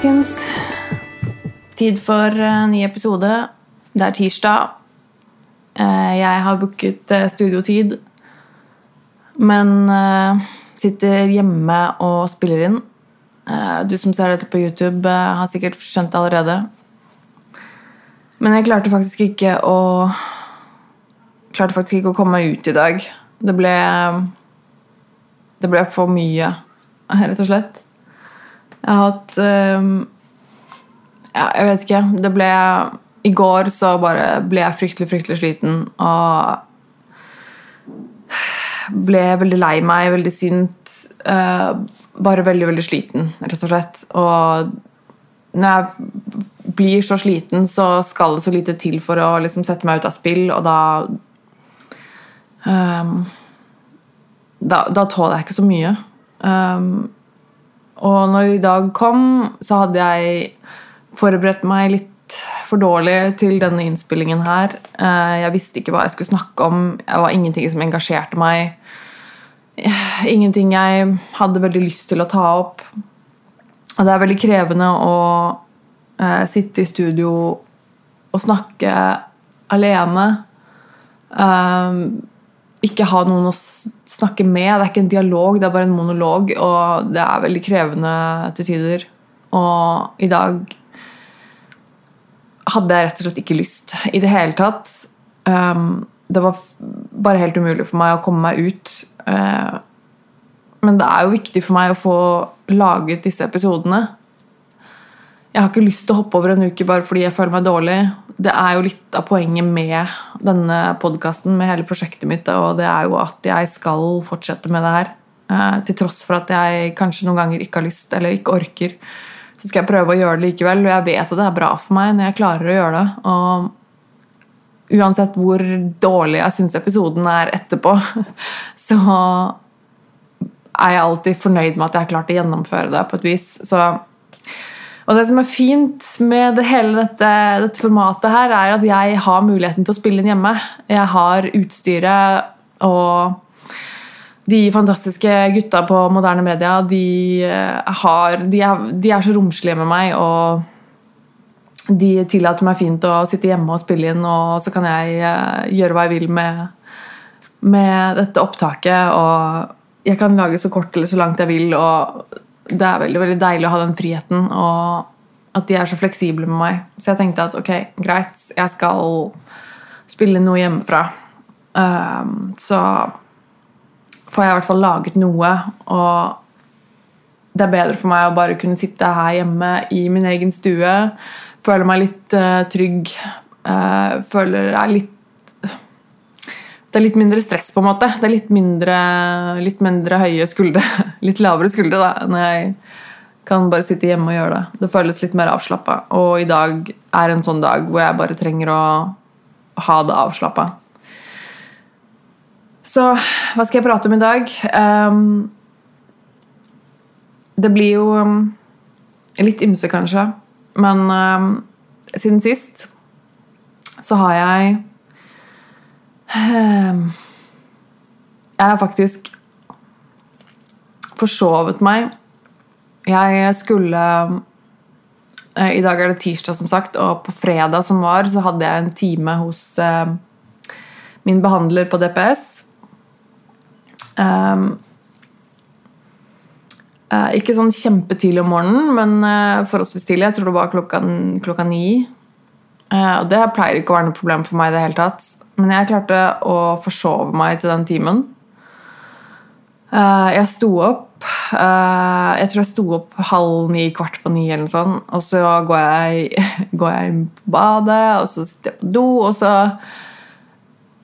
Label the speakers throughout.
Speaker 1: Folkens. Tid for en ny episode. Det er tirsdag. Eh, Jeg har booket eh, studiotid, men sitter hjemme og spiller inn. Du som ser dette på YouTube, har sikkert skjønt det allerede. Men jeg klarte faktisk ikke å Klarte faktisk ikke å komme meg ut i dag. Det ble Det ble for mye, rett og slett. Jeg har hatt um, Ja, jeg vet ikke. Det ble I går så bare ble jeg fryktelig, fryktelig sliten og ble veldig lei meg, veldig sint. Uh, bare veldig, veldig sliten, rett og slett. Og når jeg blir så sliten, så skal det så lite til for å liksom sette meg ut av spill, og da um, da, da tåler jeg ikke så mye. Um, og når i dag kom, så hadde jeg forberedt meg litt for dårlig til denne innspillingen her. Eh, jeg visste ikke hva jeg skulle snakke om. Det var ingenting som engasjerte meg. Ingenting jeg hadde veldig lyst til å ta opp. Og det er veldig krevende å eh, sitte i studio og snakke alene. Um, ikke ha noen å snakke med. Det er ikke en dialog, det er bare en monolog. Og det er veldig krevende til tider. Og i dag hadde jeg rett og slett ikke lyst i det hele tatt. Um, det var bare helt umulig for meg å komme meg ut. Uh, men det er jo viktig for meg å få laget disse episodene. Jeg har ikke lyst til å hoppe over en uke bare fordi jeg føler meg dårlig. Det er jo litt av poenget med denne podkasten, med hele prosjektet mitt, og det er jo at jeg skal fortsette med det her. Eh, til tross for at jeg kanskje noen ganger ikke har lyst eller ikke orker. Så skal jeg prøve å gjøre det likevel, og jeg vet at det er bra for meg når jeg klarer å gjøre det. Og uansett hvor dårlig jeg syns episoden er etterpå, så er jeg alltid fornøyd med at jeg har klart å gjennomføre det på et vis. Så og det som er fint med det hele dette, dette formatet her, er at jeg har muligheten til å spille inn hjemme. Jeg har utstyret og de fantastiske gutta på moderne media, de, eh, har, de, er, de er så romslige med meg, og de tillater meg fint å sitte hjemme og spille inn, og så kan jeg eh, gjøre hva jeg vil med, med dette opptaket. Og jeg kan lage så kort eller så langt jeg vil, og det er veldig, veldig deilig å ha den friheten, og at de er så fleksible med meg. Så jeg tenkte at ok, greit, jeg skal spille noe hjemmefra. Um, så får jeg i hvert fall laget noe, og det er bedre for meg å bare kunne sitte her hjemme i min egen stue, føle meg litt uh, trygg, uh, føler jeg litt det er litt mindre stress, på en måte. Det er litt mindre, litt mindre høye skuldre. Litt lavere skuldre, da, når jeg kan bare sitte hjemme og gjøre det. Det føles litt mer avslappa. Og i dag er en sånn dag hvor jeg bare trenger å ha det avslappa. Så hva skal jeg prate om i dag? Um, det blir jo um, litt ymse, kanskje. Men um, siden sist så har jeg Ehm, Jeg har faktisk forsovet meg. Jeg skulle eh, I dag er det tirsdag, som sagt, og på fredag som var, så hadde jeg en time hos eh, min behandler på DPS. Ehm, eh, ikke sånn kjempetidlig om morgenen, men forholdsvis tidlig. Jeg tror det var klokka, klokka ni. Eh, det pleier ikke å være noe problem for meg i det hele tatt. Men jeg klarte å forsove meg til den timen. Eh, jeg sto opp eh, Jeg tror jeg sto opp halv ni, kvart på ni, eller noe sånt. Og så går jeg, går jeg inn på badet, og så sitter jeg på do, og så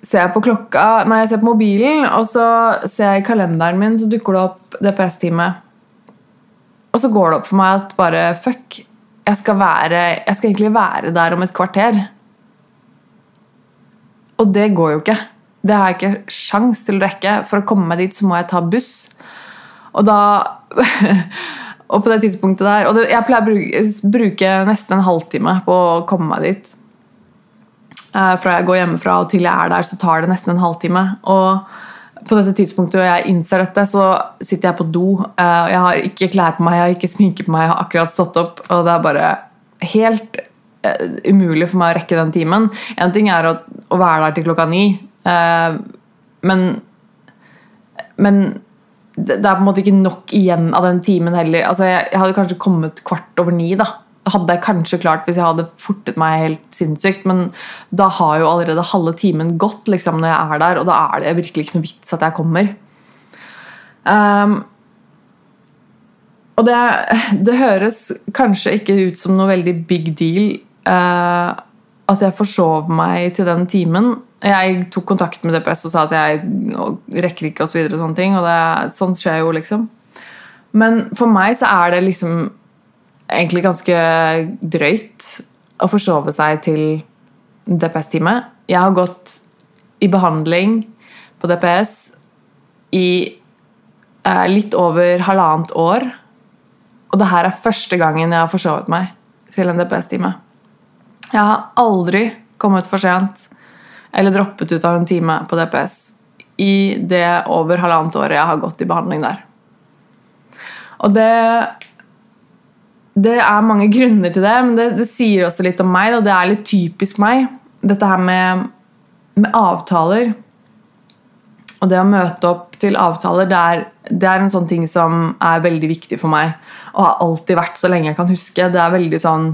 Speaker 1: ser jeg på klokka Nei, jeg ser på mobilen, og så ser jeg i kalenderen min, så dukker det opp DPS-time. Og så går det opp for meg at bare fuck, jeg skal, være, jeg skal egentlig være der om et kvarter. Og det går jo ikke. Det har jeg ikke sjans til å rekke. For å komme meg dit så må jeg ta buss. Og da Og på det tidspunktet der Og jeg pleier å bruke, nesten en halvtime på å komme meg dit. Eh, fra jeg går hjemmefra og til jeg er der, så tar det nesten en halvtime. Og på dette tidspunktet hvor jeg innser dette, så sitter jeg på do. eh, og Jeg har ikke klær på meg, jeg har ikke sminke på meg, jeg har akkurat stått opp. Og det er bare helt eh, umulig for meg å rekke den timen. En ting er å, å være der til klokka ni, eh, men, men det er på en måte ikke nok igjen av den timen heller. Altså, jeg, jeg hadde kanskje kommet kvart over ni. da hadde jeg kanskje klart hvis jeg hadde fortet meg helt sinnssykt, men da har jo allerede halve timen gått liksom, når jeg er der, og da er det virkelig ikke noe vits at jeg kommer. Um, og det, det, høres kanskje ikke ut som noe veldig big deal uh, at jeg forsov meg til den timen. Jeg tok kontakt med DPS og sa at jeg rekker ikke, og så videre, og sånne ting, og det, sånt skjer jo, liksom. Men for meg så er det liksom egentlig ganske drøyt å forsove seg til DPS-teamet. Jeg har gått i behandling på DPS i eh, litt over halvannet år. Og det her er første gangen jeg har forsovet meg til en DPS-time. Jeg har aldri kommet for sent eller droppet ut av en time på DPS i det over halvannet året jeg har gått i behandling der. Og det det er mange grunner til det, men det, det sier også litt om meg. Og det er litt typisk meg. Dette her med, med avtaler. Og det å møte opp til avtaler, det er, det er, en sånn ting som er veldig viktig for meg. Og har alltid vært så lenge jeg kan huske. Det er veldig sånn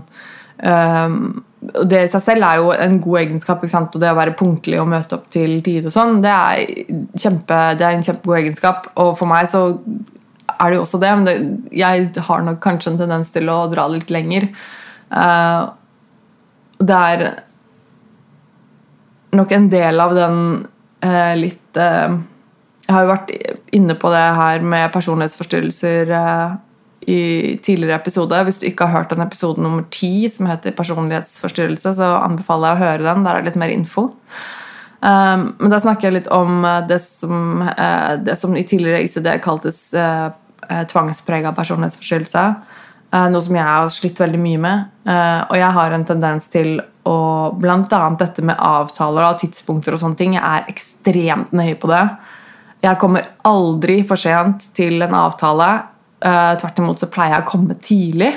Speaker 1: øh, Det i seg selv er jo en god egenskap. Og det å være punktlig og møte opp til tide og sånn, det det er en kjempegod egenskap. Og for meg så er det jo også det, men det, jeg har nok kanskje en tendens til å dra litt lenger. Uh, det er nok en del av den uh, litt uh, Jeg har jo vært inne på det her med personlighetsforstyrrelser i tidligere episode. Hvis du ikke har hørt den episode nummer ti som heter personlighetsforstyrrelse, så anbefaler jeg å høre den. Der er det litt mer info. Um, men da snakker jeg litt om det som, uh, det som i tidligere ICD kaltes uh, eh, tvangsprega personlighetsforstyrrelse. Eh, noe som jeg har slitt veldig mye med. Eh, og jeg har en tendens til å Bl.a. dette med avtaler og tidspunkter og sånne ting. Jeg er ekstremt nøye på det. Jeg kommer aldri for sent til en avtale. Tvert imot så pleier jeg å komme tidlig.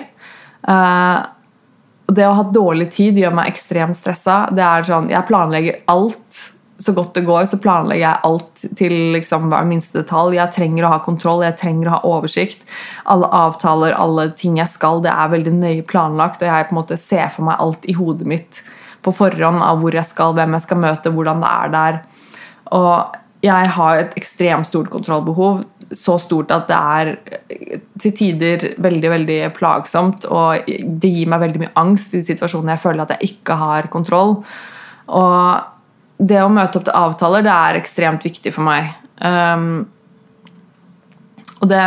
Speaker 1: Det å ha dårlig tid gjør meg ekstremt stressa. Det er sånn, Jeg planlegger alt så godt det går, så planlegger jeg alt til liksom hver minste detalj. Jeg trenger å ha kontroll, jeg trenger å ha oversikt. Alle avtaler, alle ting jeg skal, det er veldig nøye planlagt. Og jeg på en måte ser for meg alt i hodet mitt på forhånd av hvor jeg skal, hvem jeg skal møte, hvordan det er der. Og jeg har et ekstremt stort kontrollbehov. Så stort at det er til tider veldig veldig plagsomt. Og det gir meg veldig mye angst i situasjoner jeg føler at jeg ikke har kontroll. Og det å møte opp til avtaler, det er ekstremt viktig for meg. Um, og det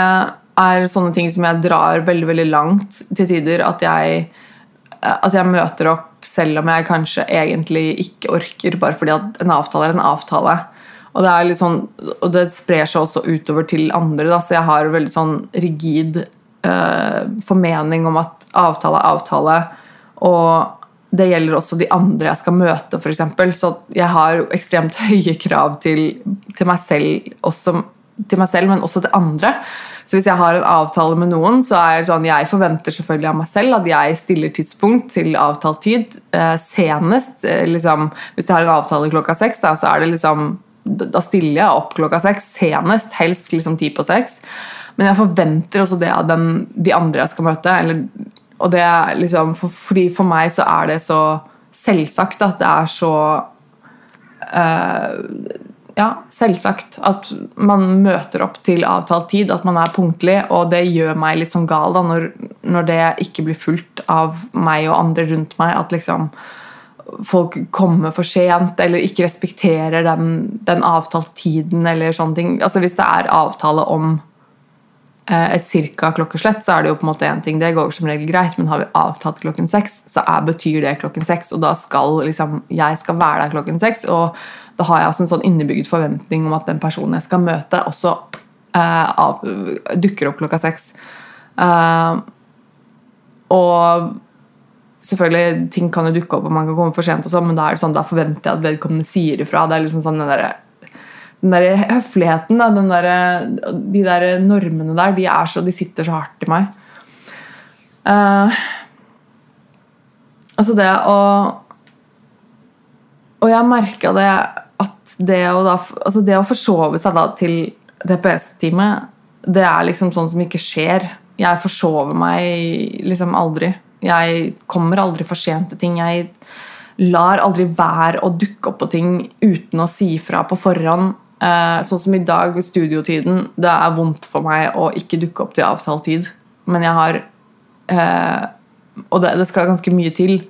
Speaker 1: er sånne ting som jeg drar veldig veldig langt til tider. At jeg, at jeg møter opp selv om jeg kanskje egentlig ikke orker, bare fordi at en avtale er en avtale. Og det, er litt sånn, og det sprer seg også utover til andre. Da, så jeg har veldig sånn rigid uh, formening om at avtale er avtale. Og det gjelder også de andre jeg skal møte, f.eks. Så jeg har ekstremt høye krav til, til, meg selv, også, til, meg selv, men også til andre. Så hvis jeg har en avtale med noen, så er det sånn jeg forventer selvfølgelig av meg selv at jeg stiller tidspunkt til avtalt tid. Eh, senest eh, liksom, Hvis jeg har en avtale klokka seks, da, så er det liksom da stiller jeg opp klokka seks. Senest, helst liksom ti på seks. Men jeg forventer også det av den, de andre jeg skal møte. Eller og det er liksom, for, fordi for meg så er det så selvsagt at det er så uh, Ja, selvsagt at man møter opp til avtalt tid, at man er punktlig, og det gjør meg litt sånn gal da, når, når det ikke blir fulgt av meg og andre rundt meg. At liksom folk kommer for sent eller ikke respekterer den, den avtalte tiden eller sånne ting. Altså Hvis det er avtale om et cirka klokkeslett, så er det jo på en måte én ting. Det går som regel greit, men har vi avtalt klokken seks, så er, betyr det klokken seks. Og da skal liksom jeg skal være der klokken seks, og da har jeg også en sånn innebygd forventning om at den personen jeg skal møte, også uh, av, dukker opp klokka seks. Uh, og selvfølgelig, ting kan jo dukke opp, og man kan komme for sent, og sånn, men da er det sånn, da forventer jeg at vedkommende sier ifra. Det er liksom sånn den der, den der høfligheten, den der, de der normene der, de, så, de sitter så hardt i meg. Uh, altså det å Og jeg merka det at det å, da, altså det å forsove seg da til DPS-teamet, det er liksom sånn som ikke skjer. Jeg forsover meg liksom aldri. Jeg kommer aldri for sent til ting. Jeg lar aldri være å dukke opp på ting uten å si fra på forhånd. Eh, sånn som i dag, studiotiden. Det er vondt for meg å ikke dukke opp til avtalt tid. Men jeg har eh, Og det, det, skal ganske mye til.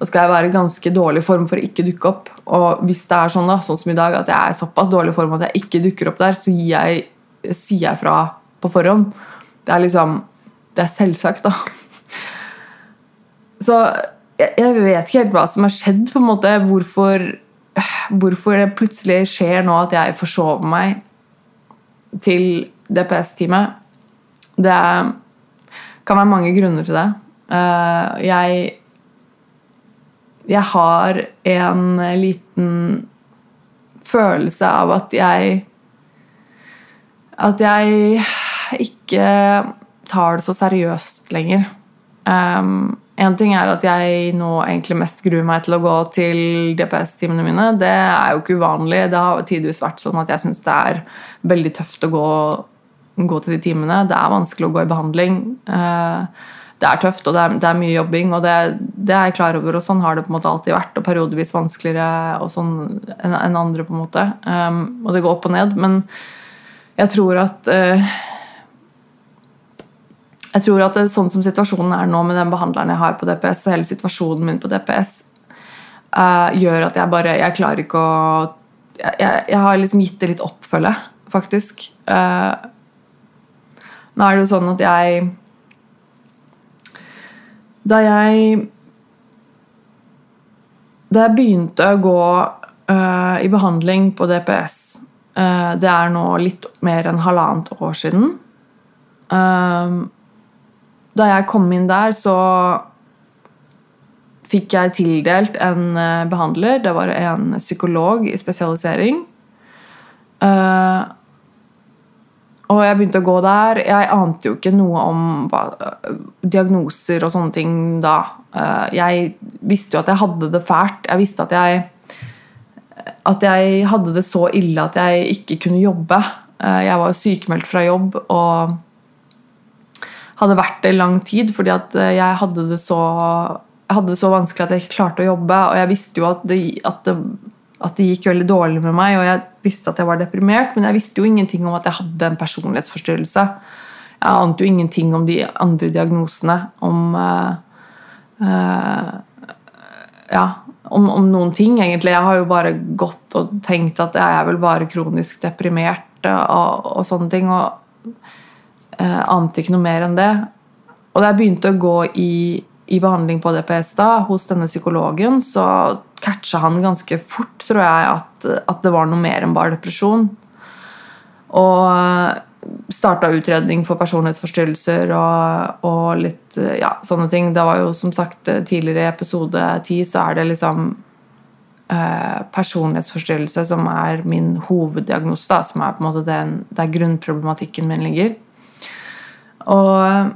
Speaker 1: Da skal jeg være i ganske dårlig form for å ikke dukke opp. Og hvis det er sånn da, sånn som i dag, at jeg er i såpass dårlig form at jeg ikke dukker opp der, så jeg, sier jeg fra på forhånd. Det er liksom Det er selvsagt, da. Så jeg, jeg vet ikke helt hva som har skjedd, på en måte. Hvorfor, hvorfor det plutselig skjer nå at jeg forsover meg til DPS-teamet. Det kan være mange grunner til det. Uh, jeg Jeg har en liten følelse av at jeg At jeg ikke tar det så seriøst lenger. Um, en ting er at jeg nå egentlig mest gruer meg til å gå til DPS-timene mine. Det er jo ikke uvanlig. Det har tidvis vært sånn at jeg syns det er veldig tøft å gå, gå, til de timene. Det er vanskelig å gå i behandling. Eh, det er tøft, og det er, det er mye jobbing, og det, det, er jeg klar over. Og sånn har det på en måte alltid vært, og periodevis vanskeligere og sånn enn andre. på en måte. Um, og det går opp og ned. Men jeg tror at uh, jeg tror at det, sånn som situasjonen er nå med den behandleren jeg har på DPS, og hele situasjonen min på DPS, uh, eh, gjør at jeg bare Jeg klarer ikke å Jeg, jeg har liksom gitt det litt oppfølge, faktisk. Uh, nå er det jo sånn at jeg Da jeg Da jeg begynte å gå uh, i behandling på DPS Det er nå litt mer enn halvannet år siden. Um, da jeg kom inn der, så fikk jeg tildelt en eh, behandler. Det var en psykolog i spesialisering. Uh, og jeg begynte å gå der. Jeg ante jo ikke noe om hva, diagnoser og sånne ting da. Jeg visste jo at jeg hadde det fælt. Jeg visste at jeg, at jeg hadde det så ille at jeg ikke kunne jobbe. Jeg var sykemeldt fra jobb og hadde vært det i lang tid, fordi at eh, jeg hadde det så, hadde det så vanskelig at jeg ikke klarte å jobbe. Og jeg visste jo at det, at, det, at det, gikk veldig dårlig med meg, og jeg visste at jeg var deprimert, men jeg visste jo ingenting om at jeg hadde en personlighetsforstyrrelse. Jeg ante jo ingenting om de andre diagnosene, om uh, uh, Ja, om, om, noen ting, egentlig. Jeg har jo bare gått og tenkt at jeg er vel bare kronisk deprimert og, og sånne ting. og Eh, ante ikke noe mer enn det. Og da jeg begynte å gå i, i behandling på DPS da, hos denne psykologen, så catcha han ganske fort, tror jeg, at, at det var noe mer enn bare depresjon. Og eh, starta utredning for personlighetsforstyrrelser og, og, litt ja, sånne ting. Det var jo som sagt tidligere i episode ti, så er det liksom eh, personlighetsforstyrrelse som er min hoveddiagnose, da, som er på en måte der grunnproblematikken min ligger. Og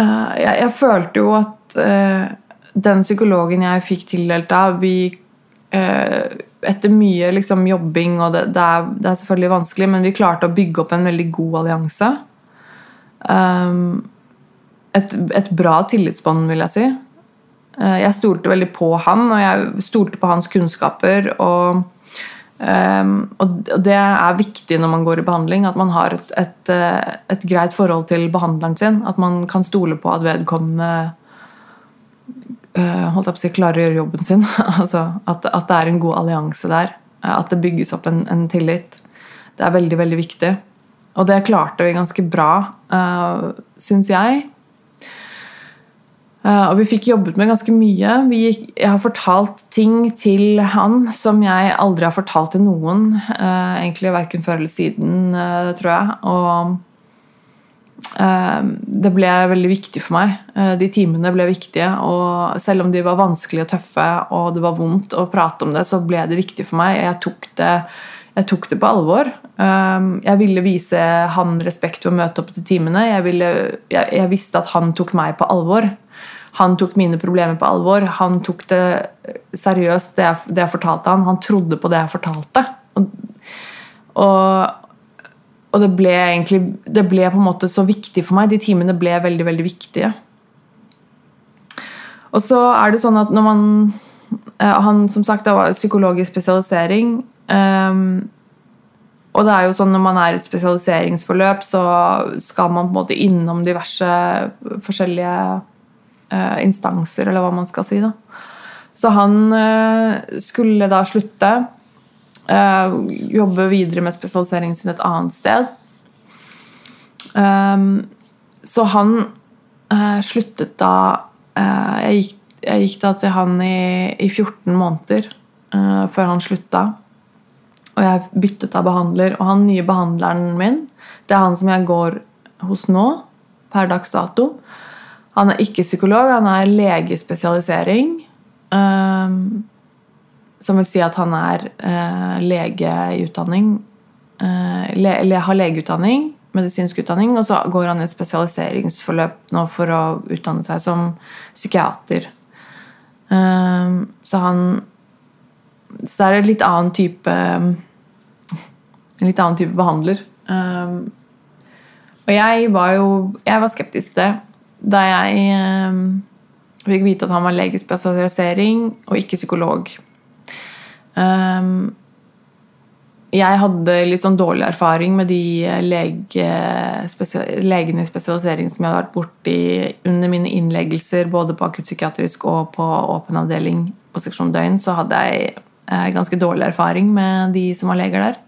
Speaker 1: uh, jeg, jeg, følte jo at uh, den psykologen jeg fikk tildelt da, vi uh, Etter mye liksom, jobbing, og det, det, er, det, er, selvfølgelig vanskelig, men vi klarte å bygge opp en veldig god allianse. Um, et, et, bra tillitsbånd, vil jeg si. jeg stolte veldig på han, og jeg stolte på hans kunnskaper. og Um, og det er viktig når man går i behandling, at man har et, et, eh, et, greit forhold til behandleren sin. At man kan stole på at vedkommende uh, holdt på å si, klarer å gjøre jobben sin. altså at, at, det er en god allianse der. At det bygges opp en, en, tillit. Det er veldig, veldig viktig. Og det klarte vi ganske bra, uh, syns jeg. Eh, og vi fikk jobbet med ganske mye. Gikk, jeg har fortalt ting til han som jeg aldri har fortalt til noen. Uh, egentlig verken før eller siden, uh, tror jeg. Og det ble veldig viktig for meg. De timene ble viktige. Og selv om de var vanskelige og tøffe, og det var vondt å prate om det, så ble det viktig for meg. Jeg tok det, jeg tok det på alvor. Jeg ville vise han respekt ved å møte opp til timene. Jeg, ville, jeg, jeg visste at han tok meg på alvor. Han tok mine problemer på alvor. Han tok det seriøst, det jeg, det jeg fortalte han. Han trodde på det jeg fortalte. Og, og og det ble egentlig det ble på en måte så viktig for meg. De timene ble veldig, veldig viktige. Og så er det sånn at når man eh, Han som sagt det var psykologisk spesialisering. Um, og det er jo sånn når man er i et spesialiseringsforløp, så skal man på en måte innom diverse forskjellige uh, instanser, eller hva man skal si. da. Så han uh, skulle da slutte Uh, jobbe videre med spesialiseringen sin et annet sted. Um, så han uh, sluttet da uh, jeg, gikk, jeg, gikk, da til han i, i 14 måneder før han slutta. Og jeg byttet av behandler. Og han nye behandleren min, det er han som jeg går hos nå, per dags dato. Han er ikke psykolog, han er legespesialisering. Um, som vil si at han er eh, lege i utdanning. Eh, har legeutdanning, medisinsk utdanning, og så går han i et spesialiseringsforløp nå for å utdanne seg som psykiater. Eh, så han Så det er en litt annen type En litt annen type behandler. Eh, og jeg var jo jeg var skeptisk til det da jeg eh, fikk vite at han var legespesialisering og ikke psykolog. Um, jeg hadde litt sånn dårlig erfaring med de lege, legene i spesialisering som jeg hadde vært borti under mine innleggelser både på akuttpsykiatrisk og på åpen avdeling på seksjon døgn. Så hadde jeg eh, ganske dårlig erfaring med de som var leger der.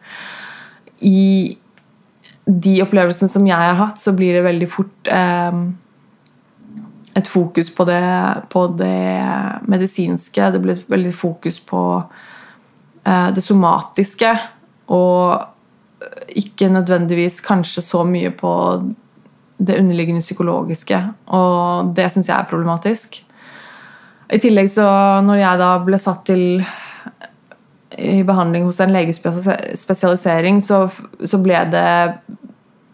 Speaker 1: I de opplevelsene som jeg har hatt, så blir det veldig fort eh, et fokus på det, på det medisinske. Det ble veldig fokus på Eh, det somatiske og ikke nødvendigvis kanskje så mye på det underliggende psykologiske. Og det syns jeg er problematisk. I tillegg så, når jeg da ble satt til i behandling hos en legespesialisering, så, så ble det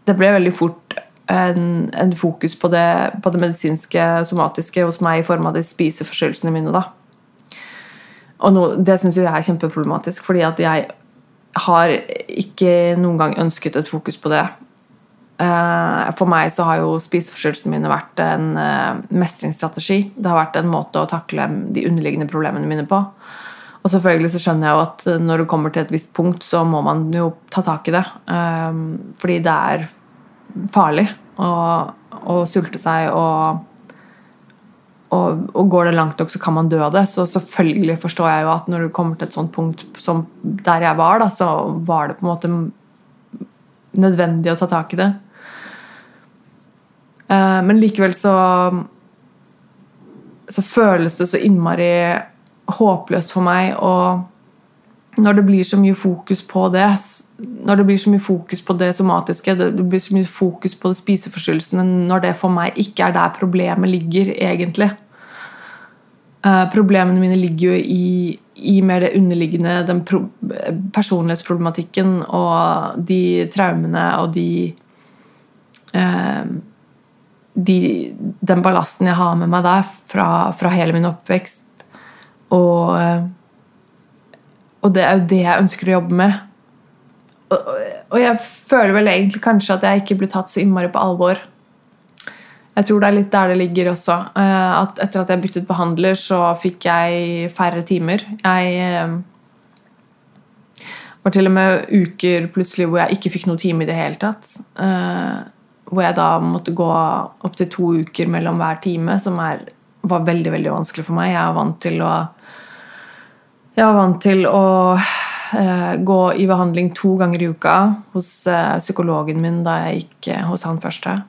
Speaker 1: Det ble veldig fort en, en fokus på det, på det, medisinske, somatiske hos meg i form av de spiseforstyrrelsene mine. da. Og no, det syns jeg er kjempeproblematisk, fordi at jeg har ikke noen gang ønsket et fokus på det. Uh, for meg så har jo spiseforstyrrelsene mine vært en uh, mestringsstrategi. Det har vært en måte å takle de underliggende problemene mine på. Og selvfølgelig så skjønner jeg jo at når du kommer til et visst punkt, så må man jo ta tak i det. Um, fordi det er farlig å, sulte seg og og, og, går det langt nok, så kan man dø av det. Så selvfølgelig forstår jeg jo at når du kommer til et sånt punkt som der jeg var, da, så var det på en måte nødvendig å ta tak i det. Uh, men likevel så så føles det så innmari håpløst for meg og når det blir så mye fokus på det når det blir så mye fokus på det somatiske, det blir så mye fokus på spiseforstyrrelsene, når det for meg ikke er der problemet ligger, egentlig. Uh, problemene mine ligger jo i, i mer det underliggende, den pro personlighetsproblematikken og de traumene og de, uh, de Den ballasten jeg har med meg der fra, fra hele min oppvekst. Og, og det er jo det jeg ønsker å jobbe med og jeg føler vel egentlig kanskje at jeg ikke blir tatt så innmari på alvor. Jeg tror det er litt der det ligger også. Eh, at etter at jeg byttet behandler, så fikk jeg færre timer. Jeg eh, var til og med uker plutselig hvor jeg ikke fikk noen time i det hele tatt. Eh, hvor jeg da måtte gå opptil to uker mellom hver time, som er, var veldig veldig vanskelig for meg. Jeg er vant til å Jeg var vant til å Eh, gå i behandling to ganger i uka hos eh, psykologen min da jeg gikk eh, hos han første.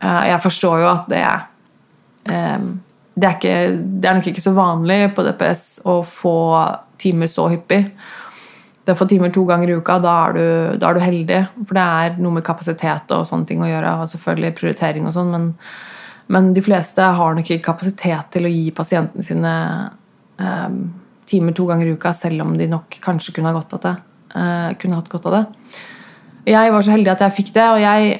Speaker 1: jeg forstår jo at det er det er, ikke, det er nok ikke så vanlig på DPS å få timer så hyppig. det å få timer to ganger i uka, da er, du, da er du heldig. For det er noe med kapasitet og sånne ting å gjøre, og selvfølgelig prioritering og sånn, men, men, de fleste har nok ikke kapasitet til å gi pasientene sine um, timer to ganger i uka, selv om de nok kanskje kunne ha, godt av det, uh, kunne hatt godt av det. Jeg var så heldig at jeg fikk det, og jeg,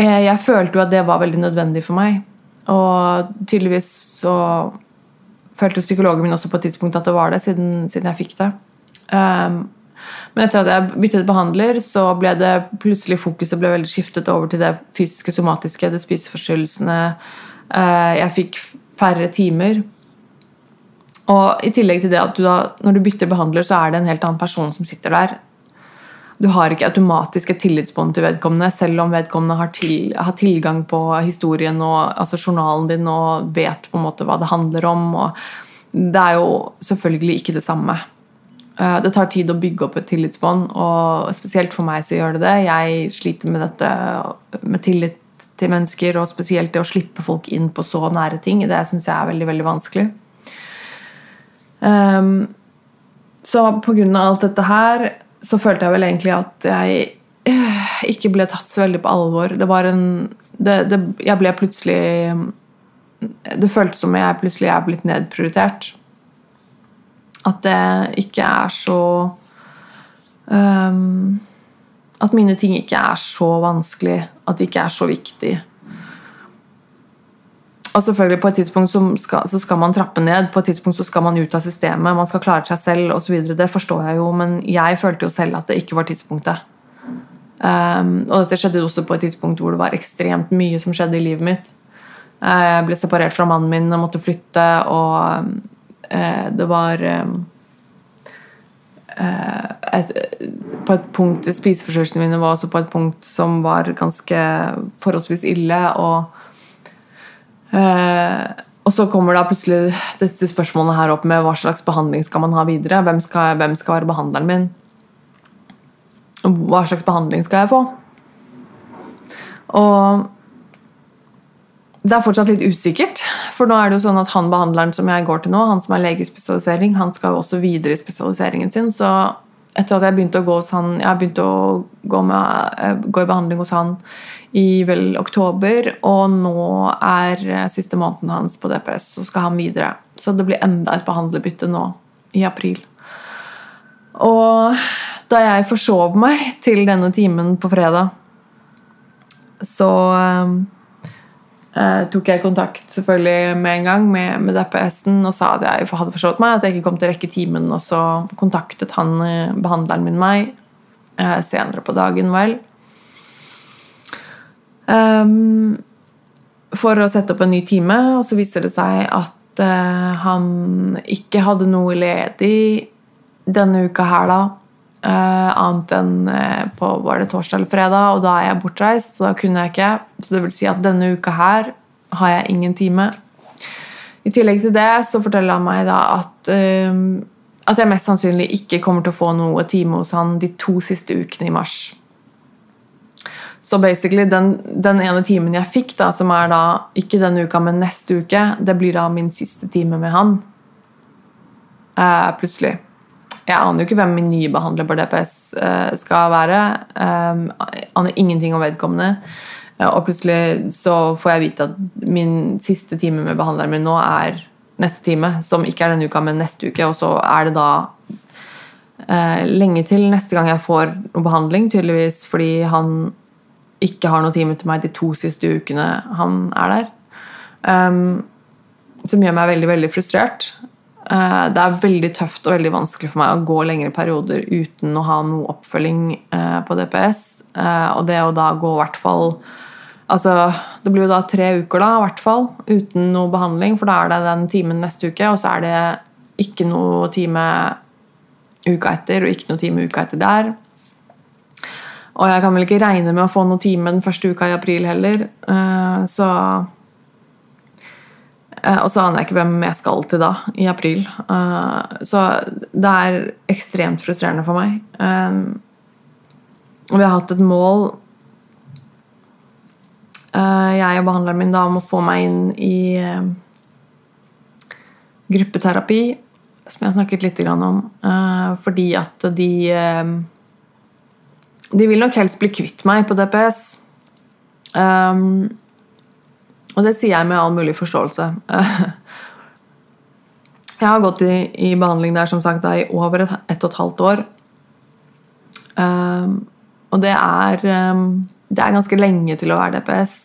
Speaker 1: jeg, jeg følte jo at det var veldig nødvendig for meg. Og tydeligvis så følte psykologen min også på et tidspunkt at det var det, siden, siden jeg fikk det. Um, men etter at jeg byttet behandler, så ble det plutselig fokuset ble veldig skiftet over til det fysiske, somatiske, det spiseforstyrrelsene. Uh, jeg fikk færre timer. Og i tillegg til det at du da, når du bytter behandler, så er det en helt annen person som sitter der. Du har ikke automatisk et tillitsbånd til vedkommende, selv om vedkommende har, til, har tilgang på historien og altså journalen din og vet på en måte hva det handler om. Det er jo selvfølgelig ikke det samme. Eh, det tar tid å bygge opp et tillitsbånd, og spesielt for meg så gjør det det. Jeg sliter med dette med tillit til mennesker, og spesielt det å slippe folk inn på så nære ting. Det syns jeg er veldig, veldig vanskelig. Um, så av alt dette her så følte jeg vel egentlig at jeg øh, ikke ble tatt så veldig på alvor. Det var en det, det, Jeg ble plutselig Det føltes som jeg plutselig er blitt nedprioritert. At det ikke er så um, At mine ting ikke er så vanskelig. At det ikke er så viktig. Og selvfølgelig På et tidspunkt så skal, så skal, man trappe ned, på et tidspunkt så skal man ut av systemet, man skal klare seg selv osv. Det forstår jeg jo, men jeg følte jo selv at det ikke var tidspunktet. Um, og dette skjedde også på et tidspunkt hvor det var ekstremt mye som skjedde i livet mitt. Jeg ble separert fra mannen min og måtte flytte, og uh, det var eh, et, på et punkt Spiseforstyrrelsene mine var også på et punkt som var ganske forholdsvis ille. Og, eh, og så kommer da plutselig dette spørsmålet her opp med hva slags behandling skal man ha videre. Hvem skal, hvem skal være behandleren min? Hva slags behandling skal jeg få? Og det er fortsatt litt usikkert. For nå er det jo sånn at han behandleren som jeg går til nå, han som er lege i spesialisering, han skal jo også videre i spesialiseringen sin. Så etter at jeg begynte å gå hos han Jeg begynte å gå, med, eh, gå i behandling hos han i vel oktober, og nå er siste måneden hans på DPS, så skal han videre. Så det blir enda et behandlerbytte nå i april. Og da jeg forsov meg til denne timen på fredag, så eh, tok jeg kontakt selvfølgelig med en gang med, med DPS-en og sa at jeg hadde forstått meg, at jeg ikke kom til å rekke timen. Og så kontaktet han eh, behandleren min meg eh, senere på dagen, vel. Um, for å sette opp en ny time, og så viser det seg at uh, han ikke hadde noe ledig denne uka her, da. Uh, annet enn uh, på var det torsdag eller fredag, og da er jeg bortreist, så da kunne jeg ikke. Så det vil si at denne uka her har jeg ingen time. I tillegg til det så forteller han meg da at, uh, at jeg mest sannsynlig ikke kommer til å få noe time hos han de to siste ukene i mars. Så basically, den, den ene timen jeg fikk, da, som er da ikke denne uka, men neste uke, det blir da min siste time med han. plutselig. Jeg aner jo ikke hvem min nye behandler på DPS eh, skal være. Jeg eh, aner ingenting om vedkommende. Eh, og plutselig så får jeg vite at min siste time med behandleren min nå er neste time, som ikke er denne uka, men neste uke. Og så er det da lenge til neste gang jeg får noe behandling, tydeligvis fordi han ikke har noe time til meg de to siste ukene han er der. Um, som gjør meg veldig veldig frustrert. Eh, det er veldig tøft og veldig vanskelig for meg å gå lengre perioder uten å ha noe oppfølging eh, på DPS. Eh, og det å da gå i hvert fall Altså, det blir jo da tre uker, da, i hvert fall, uten noe behandling. For da er det den timen neste uke, og så er det ikke noe time uka etter, og ikke noe time uka etter der. Og jeg kan vel ikke regne med å få noe time den første uka i april heller. Så og så aner jeg ikke hvem jeg skal til da, i april. Eh, så det er ekstremt frustrerende for meg. Eh, vi har hatt et mål, jeg og behandleren min, da, om å få meg inn i gruppeterapi. som jeg har snakket litt om. Fordi at de De vil nok helst bli kvitt meg på DPS. Um, og det sier jeg med all mulig forståelse. jeg har gått i, i, behandling der som sagt da, i over et, et og et halvt år. Um, og det er, um, det er ganske lenge til å være DPS.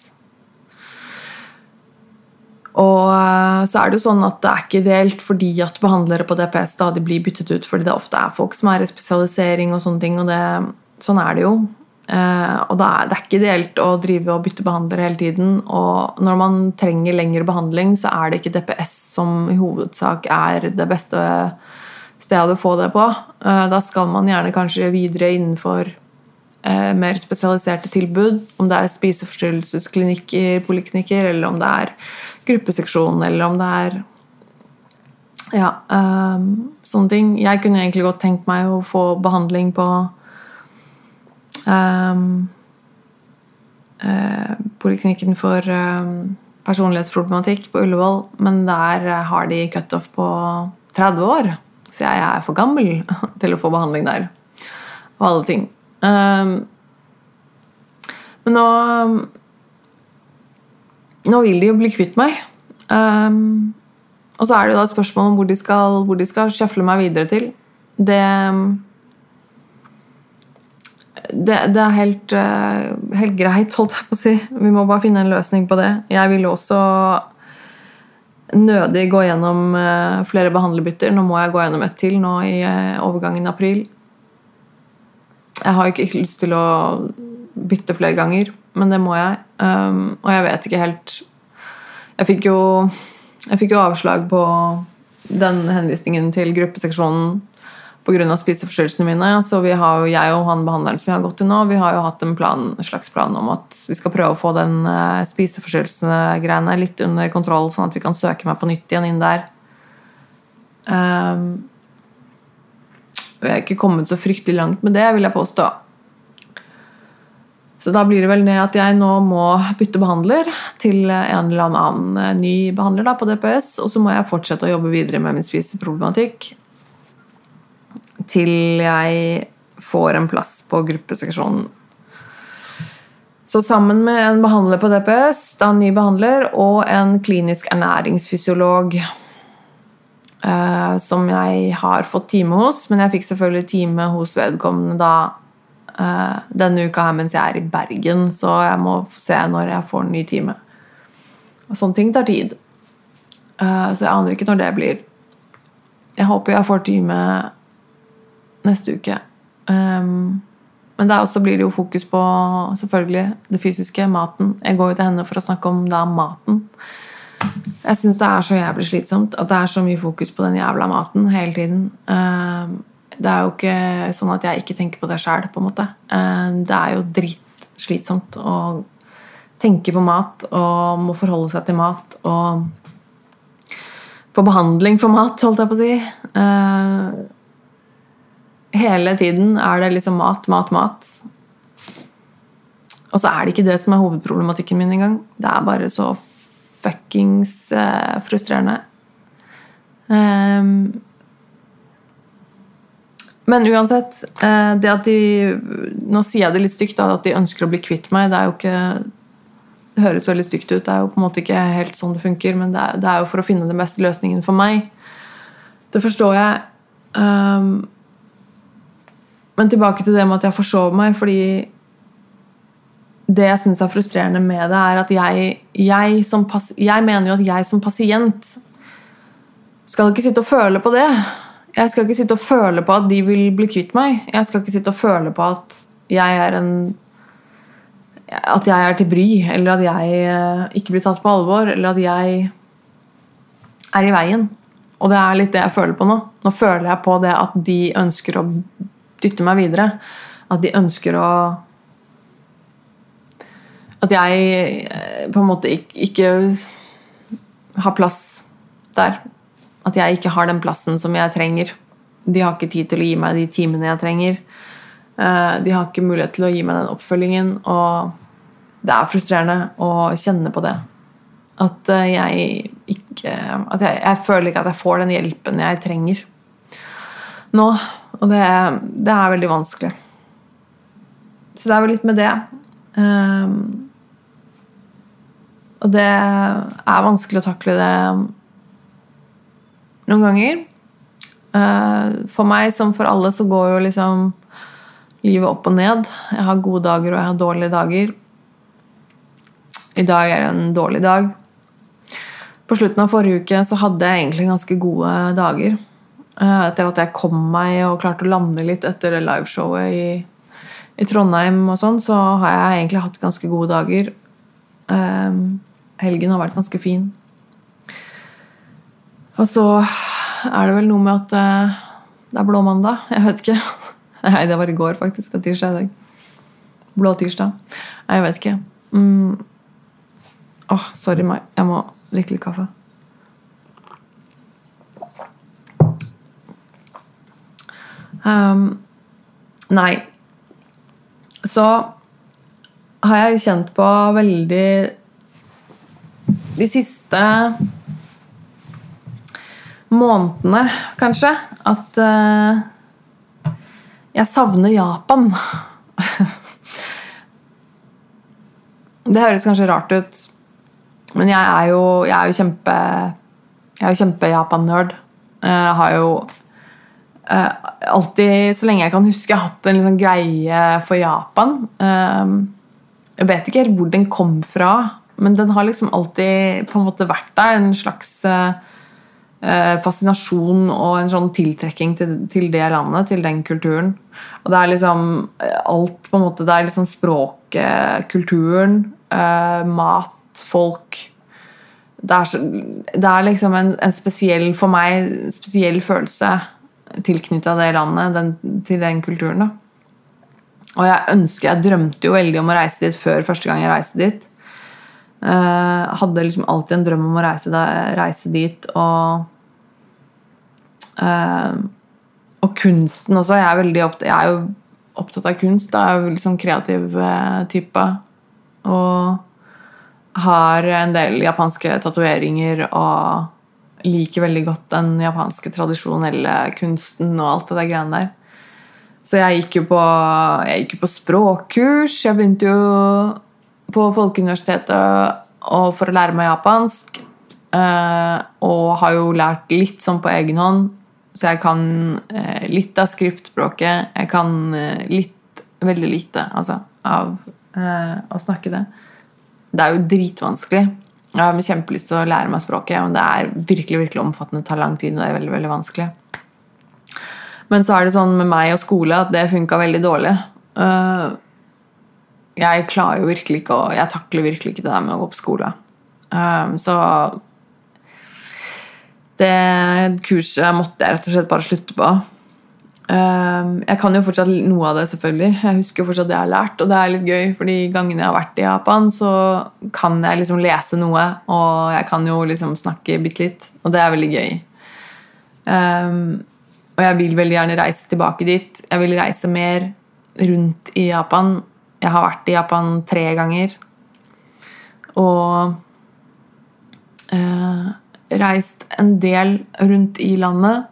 Speaker 1: Og uh, så er det jo sånn at det er ikke ideelt fordi at behandlere på DPS stadig blir byttet ut fordi det ofte er folk som er i spesialisering og sånne ting. og det, Sånn er det jo. Eh, og det er, det er ikke ideelt å drive og bytte behandlere hele tiden. Og når man trenger lengre behandling, så er det ikke DPS som i hovedsak er det beste stedet å få det på. Eh, da skal man gjerne kanskje videre innenfor mer spesialiserte tilbud. Om det er spiseforstyrrelsesklinikker, poliklinikker, eller om det er gruppeseksjon, eller om det er ja, sånne ting. Jeg kunne egentlig godt tenkt meg å få behandling på um, Poliklinikken for um, personlighetsproblematikk på Ullevål, men der har de cutoff på 30 år. Så jeg er for gammel til å få behandling der. Og alle ting. Um, men nå nå vil de jo bli kvitt meg. Og så er det jo da et spørsmål om hvor de skal, hvor skal sjøfle meg videre til. Det det, det er helt, uh, helt, greit, holdt jeg på å si. Vi må bare finne en løsning på det. Jeg vil også nødig gå gjennom uh, flere behandlerbytter. Nå må jeg gå gjennom ett til nå i uh, overgangen april. Jeg har ikke lyst til å bytte flere ganger men det må jeg. Um, og jeg vet ikke helt Jeg fikk jo, jeg fikk jo avslag på den henvisningen til gruppeseksjonen pga. spiseforstyrrelsene mine. Så vi har, jeg og han behandleren som vi har gått til nå, vi har jo hatt en, plan, en slags plan om at vi skal prøve å få den uh, spiseforstyrrelsene-greiene litt under kontroll, sånn at vi kan søke meg på nytt igjen inn der. Um, jeg har ikke kommet så fryktelig langt med det, vil jeg påstå. Så da blir det vel det at jeg nå må bytte behandler til en eller annen eh, ny behandler da, på DPS, og så må jeg fortsette å jobbe videre med min spiseproblematikk til jeg får en plass på gruppeseksjonen. Så sammen med en behandler på DPS, da en ny behandler, og en klinisk ernæringsfysiolog eh, som jeg har fått time hos, men jeg fikk selvfølgelig time hos vedkommende da uh, denne uka her mens jeg er i Bergen, så jeg må se når jeg får en ny time. Og sånne ting tar tid. Uh, så jeg aner ikke når det blir. Jeg håper jeg får time neste uke. Um, men da også blir det jo fokus på selvfølgelig det fysiske, maten. Jeg går jo til henne for å snakke om da maten. Jeg syns det er så jævlig slitsomt at det er så mye fokus på den jævla maten hele tiden. Um, det er jo ikke sånn at jeg ikke tenker på det sjæl, på en måte. Eh, det er jo dritslitsomt å tenke på mat og må forholde seg til mat og få behandling for mat, holdt jeg på å si. Hele tiden er det liksom mat, mat, mat. Og så er det ikke det som er hovedproblematikken min engang. Det er bare så fuckings eh, frustrerende. Um, men uansett, eh, det at de Nå sier jeg det litt stygt, da, at de ønsker å bli kvitt meg. Det er jo ikke det høres veldig stygt ut. Det er jo på en måte ikke helt sånn det funker, men det er, det er jo for å finne den beste løsningen for meg. Det forstår jeg. Um, men tilbake til det med at jeg forsover meg, fordi det jeg syns er frustrerende med det, er at jeg, jeg, jeg mener jo at jeg som pasient skal ikke sitte og føle på det. Jeg skal ikke sitte og føle på at de vil bli kvitt meg. Jeg skal ikke sitte og føle på at jeg er en At jeg er til bry, eller at jeg eh, ikke blir tatt på alvor, eller at jeg er i veien. Og det er litt det jeg føler på nå. Nå føler jeg på det at de ønsker å dytte meg videre. At de ønsker å At jeg eh, på en måte ikke, ikke har plass der. At jeg ikke har den plassen som jeg trenger. De har ikke tid til å gi meg de timene jeg trenger. Eh, de har ikke mulighet til å gi meg den oppfølgingen, og det er frustrerende å kjenne på det. At eh, jeg ikke At jeg, jeg føler ikke at jeg får den hjelpen jeg trenger. nå. Og det, det er veldig vanskelig. Så det er vel litt med det. Um, og det er vanskelig å takle det noen ganger. Uh, for meg som for alle så går jo liksom livet opp og ned. Jeg har gode dager og jeg har dårlige dager. I dag er det en dårlig dag. På slutten av forrige uke så hadde jeg egentlig ganske gode dager. Uh, etter at jeg kom meg og klarte å lande litt etter liveshowet i i Trondheim og sånn, så har jeg egentlig hatt ganske gode dager. Um, helgen har vært ganske fin. Og så er det vel noe med at uh, det er blå mandag. Jeg vet ikke. Nei, det var i går, faktisk. Det er tirsdag i dag. Blå tirsdag. Nei, jeg vet ikke. Mm. Åh, sorry meg. Jeg må drikke litt kaffe. Um, nei, så har jeg kjent på veldig De siste månedene, kanskje, at uh, jeg savner Japan. det høres kanskje rart ut, men jeg er jo, jeg er jo kjempe Jeg er jo kjempe-Japan-nerd. Jeg har jo uh, alltid, så lenge jeg kan huske, hatt en liksom greie for Japan. Uh, jeg vet ikke helt hvor den kom fra, men den har liksom alltid på en måte vært der. En slags uh, fascinasjon og en sånn tiltrekking til, til, det landet, til den kulturen. Og det er liksom alt på en måte, Det er liksom språket, kulturen, mat, folk det er, det er, liksom en, en, spesiell, for meg, spesiell følelse tilknytta det landet, den, til den kulturen. da. Og jeg ønsker, jeg drømte jo veldig om å reise dit før første gang jeg reiste dit. Uh, hadde liksom alltid en drøm om å reise, da, reise dit og uh, Og kunsten også. Jeg er, opptatt, jeg er jo opptatt av kunst. Da. Jeg er jo liksom kreativ uh, type. Og har en del japanske tatoveringer og liker veldig godt den japanske tradisjonelle kunsten og alt det der greiene der. Så jeg gikk jo på, jeg gikk jo på språkkurs. Jeg begynte jo på Folkeuniversitetet for å lære meg japansk. Eh, og har jo lært litt sånn på egen hånd. Så jeg kan eh, litt av skriftspråket. Jeg kan eh, litt, veldig lite, altså, av å snakke det. Det er jo dritvanskelig. Jeg har kjempelyst til å lære meg språket, men det er virkelig virkelig omfattende. Det tar lang tid, og det er veldig, veldig vanskelig. Men så er det sånn med meg og skole at det funka veldig dårlig. Øh, jeg klarer jo virkelig ikke å Jeg takler virkelig ikke det der med å gå på skole. Øh, så det kurset måtte jeg rett og slett bare slutte på. Ehm, jeg kan jo fortsatt noe av det, selvfølgelig. Jeg husker jo fortsatt det jeg har lært, og det er litt gøy, for de gangene jeg har vært i Japan, så kan jeg liksom lese noe, og jeg kan jo liksom snakke bitte litt, og det er veldig gøy. Um, og jeg vil veldig gjerne reise tilbake dit. Jeg vil reise mer rundt i Japan. Jeg har vært i Japan tre ganger. Og uh, reist en del rundt i landet.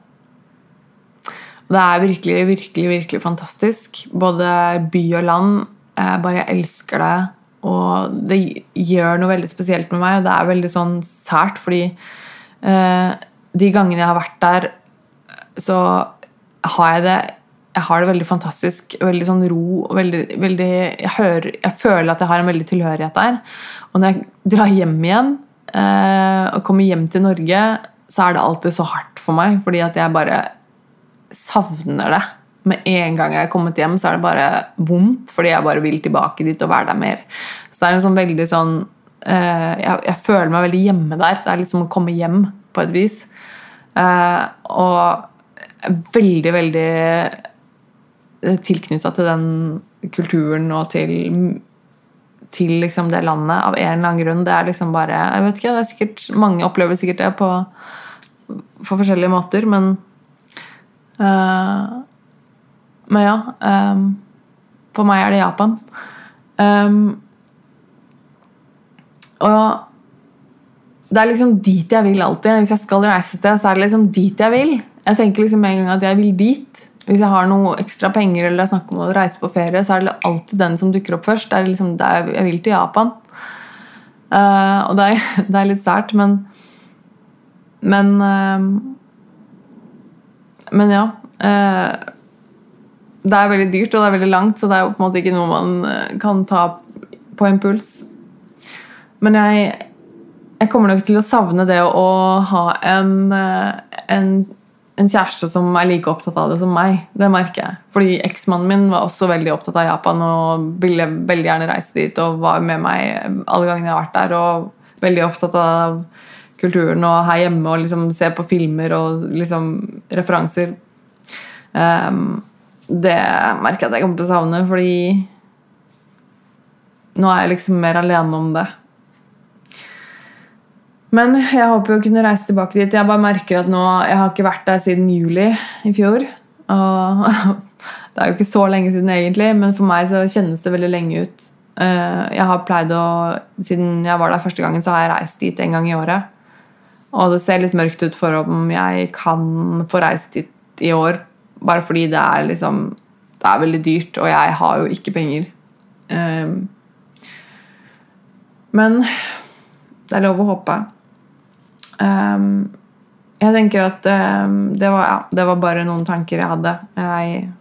Speaker 1: Det er virkelig, virkelig, virkelig fantastisk. Både by og land. Jeg bare elsker det. Og det gjør noe veldig spesielt med meg, og det er veldig sånn sært, fordi eh, de gangene jeg har vært der, så har jeg det jeg har det veldig fantastisk. Veldig sånn ro. Veldig, veldig, jeg, hører, jeg, føler at jeg har en veldig tilhørighet der. Og når jeg drar hjem igjen eh, og kommer hjem til Norge, så er det alltid så hardt for meg. Fordi at jeg bare savner det. Med en gang jeg er kommet hjem, så er det bare vondt, fordi jeg bare vil tilbake dit og være der mer. Så det er en sånn veldig sånn uh, jeg, jeg, føler meg veldig hjemme der. Det er litt som å komme hjem, på et vis. Uh, og veldig, veldig eh, tilknytta til den kulturen og til, til liksom det landet av en eller annen grunn. Det er liksom bare jeg vet ikke, det er sikkert, Mange opplever sikkert det på, på forskjellige måter, men Uh, men ja um, For meg er det Japan. Um, og det er liksom dit jeg vil alltid. Hvis jeg skal reise et sted, så er det liksom dit jeg vil. Jeg tenker liksom en gang at jeg vil dit. Hvis jeg har noe ekstra penger eller det er om å reise på ferie, så er det alltid den som dukker opp først. Det er liksom det jeg vil til Japan. Uh, og det er, det er litt sært, men Men uh, Men ja. Uh, det er veldig dyrt, og det er veldig langt, så det er jo på en måte ikke noe man kan ta på impuls. Men jeg, jeg kommer nok til å savne det å ha en, en en kjæreste som er like opptatt av det som meg. Det merker jeg. Fordi eksmannen min var også veldig opptatt av Japan og ville veldig gjerne reise dit og var med meg alle gangene jeg har vært der. Og veldig opptatt av kulturen og her hjemme og liksom se på filmer og liksom referanser. Um, det merker jeg at jeg kommer til å savne, fordi nå er jeg liksom mer alene om det. Men jeg håper å kunne reise tilbake dit. Jeg bare merker at nå, jeg har ikke vært der siden juli i fjor. Og det er jo ikke så lenge siden egentlig, men for meg så kjennes det veldig lenge ut. Eh, jeg har pleid å, Siden jeg var der første gangen, så har jeg reist dit en gang i året. Og det ser litt mørkt ut for om jeg kan få reist dit i år. Bare fordi det er liksom Det er veldig dyrt, og jeg har jo ikke penger. Um, men det er lov å håpe. Um, jeg tenker at um, det, var, ja, det, var, bare noen tanker jeg hadde. Jeg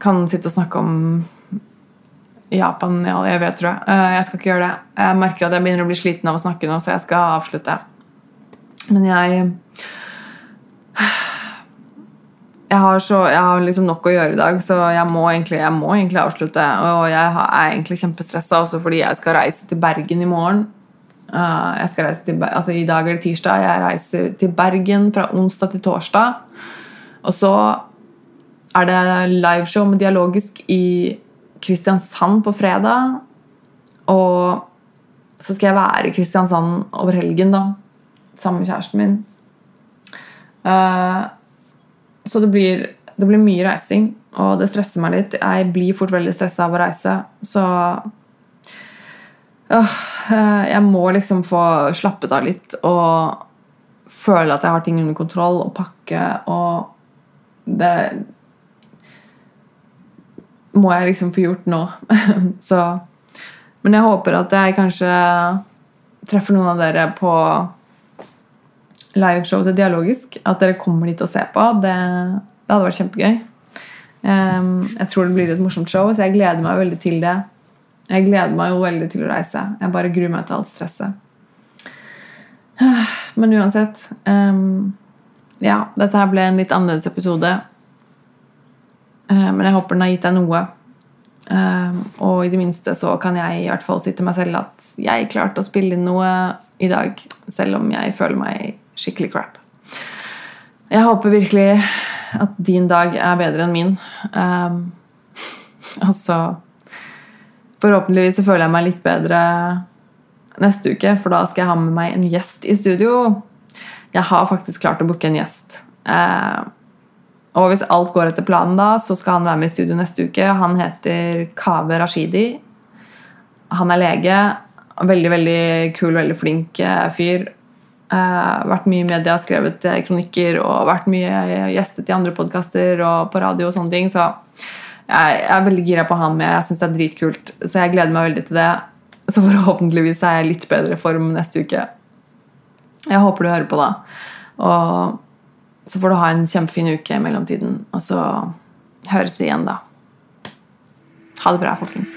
Speaker 1: kan sitte og snakke om Japan ja, jeg vet, tror jeg. Uh, jeg skal ikke gjøre det. Jeg merker at jeg begynner å bli sliten av å snakke nå, så jeg skal avslutte. Men jeg jeg har, så, jeg har liksom nok å gjøre i dag, så jeg må egentlig, jeg må egentlig avslutte. Og jeg er egentlig kjempestressa også fordi jeg skal reise til Bergen i morgen. Uh, jeg skal reise til, altså I dag er det tirsdag. Jeg reiser til Bergen fra onsdag til torsdag. Og så er det liveshow med Dialogisk i Kristiansand på fredag. Og så skal jeg være i Kristiansand over helgen, da. Sammen med kjæresten min. Uh, så det blir, det blir mye reising, og det stresser meg litt. Jeg blir fort veldig stressa av å reise. Så uh, jeg må liksom få slappet av litt og føle at jeg har ting under kontroll og pakke og Det må jeg liksom få gjort nå. Så Men jeg håper at jeg kanskje treffer noen av dere på liveshow til Dialogisk. At dere kommer dit og ser på. Det, det hadde vært kjempegøy. jeg tror det blir et morsomt show, så jeg gleder meg veldig til det. Jeg gleder meg jo veldig til å reise. Jeg bare gruer meg til alt stresset. Men uansett um, Ja, dette her ble en litt annerledes episode. Uh, men jeg håper den har gitt deg noe. Um, og i det minste så kan jeg i hvert fall si til meg selv at jeg klarte å spille inn noe i dag, selv om jeg føler meg skikkelig crap. Jeg håper virkelig at din dag er bedre enn min. Um, altså Forhåpentligvis så føler jeg meg litt bedre neste uke, for da skal jeg ha med meg en gjest i studio. Jeg har faktisk klart å booke en gjest. Uh, og hvis alt går etter planen, da, så skal han være med i studio neste uke. Han heter Kaveh Rashidi. Han er lege. Veldig veldig kul, veldig flink eh, fyr. Eh, vært mye i media, skrevet eh, kronikker og vært mye gjestet i andre podkaster og på radio og sånne ting. Så jeg, er veldig gira på han med. Jeg syns det er dritkult. Så jeg gleder meg veldig til det. Så forhåpentligvis er jeg litt bedre form neste uke. Jeg håper du hører på da. Og så får du ha en kjempefin uke i mellomtiden. Og så høres vi igjen da. Ha det bra, folkens.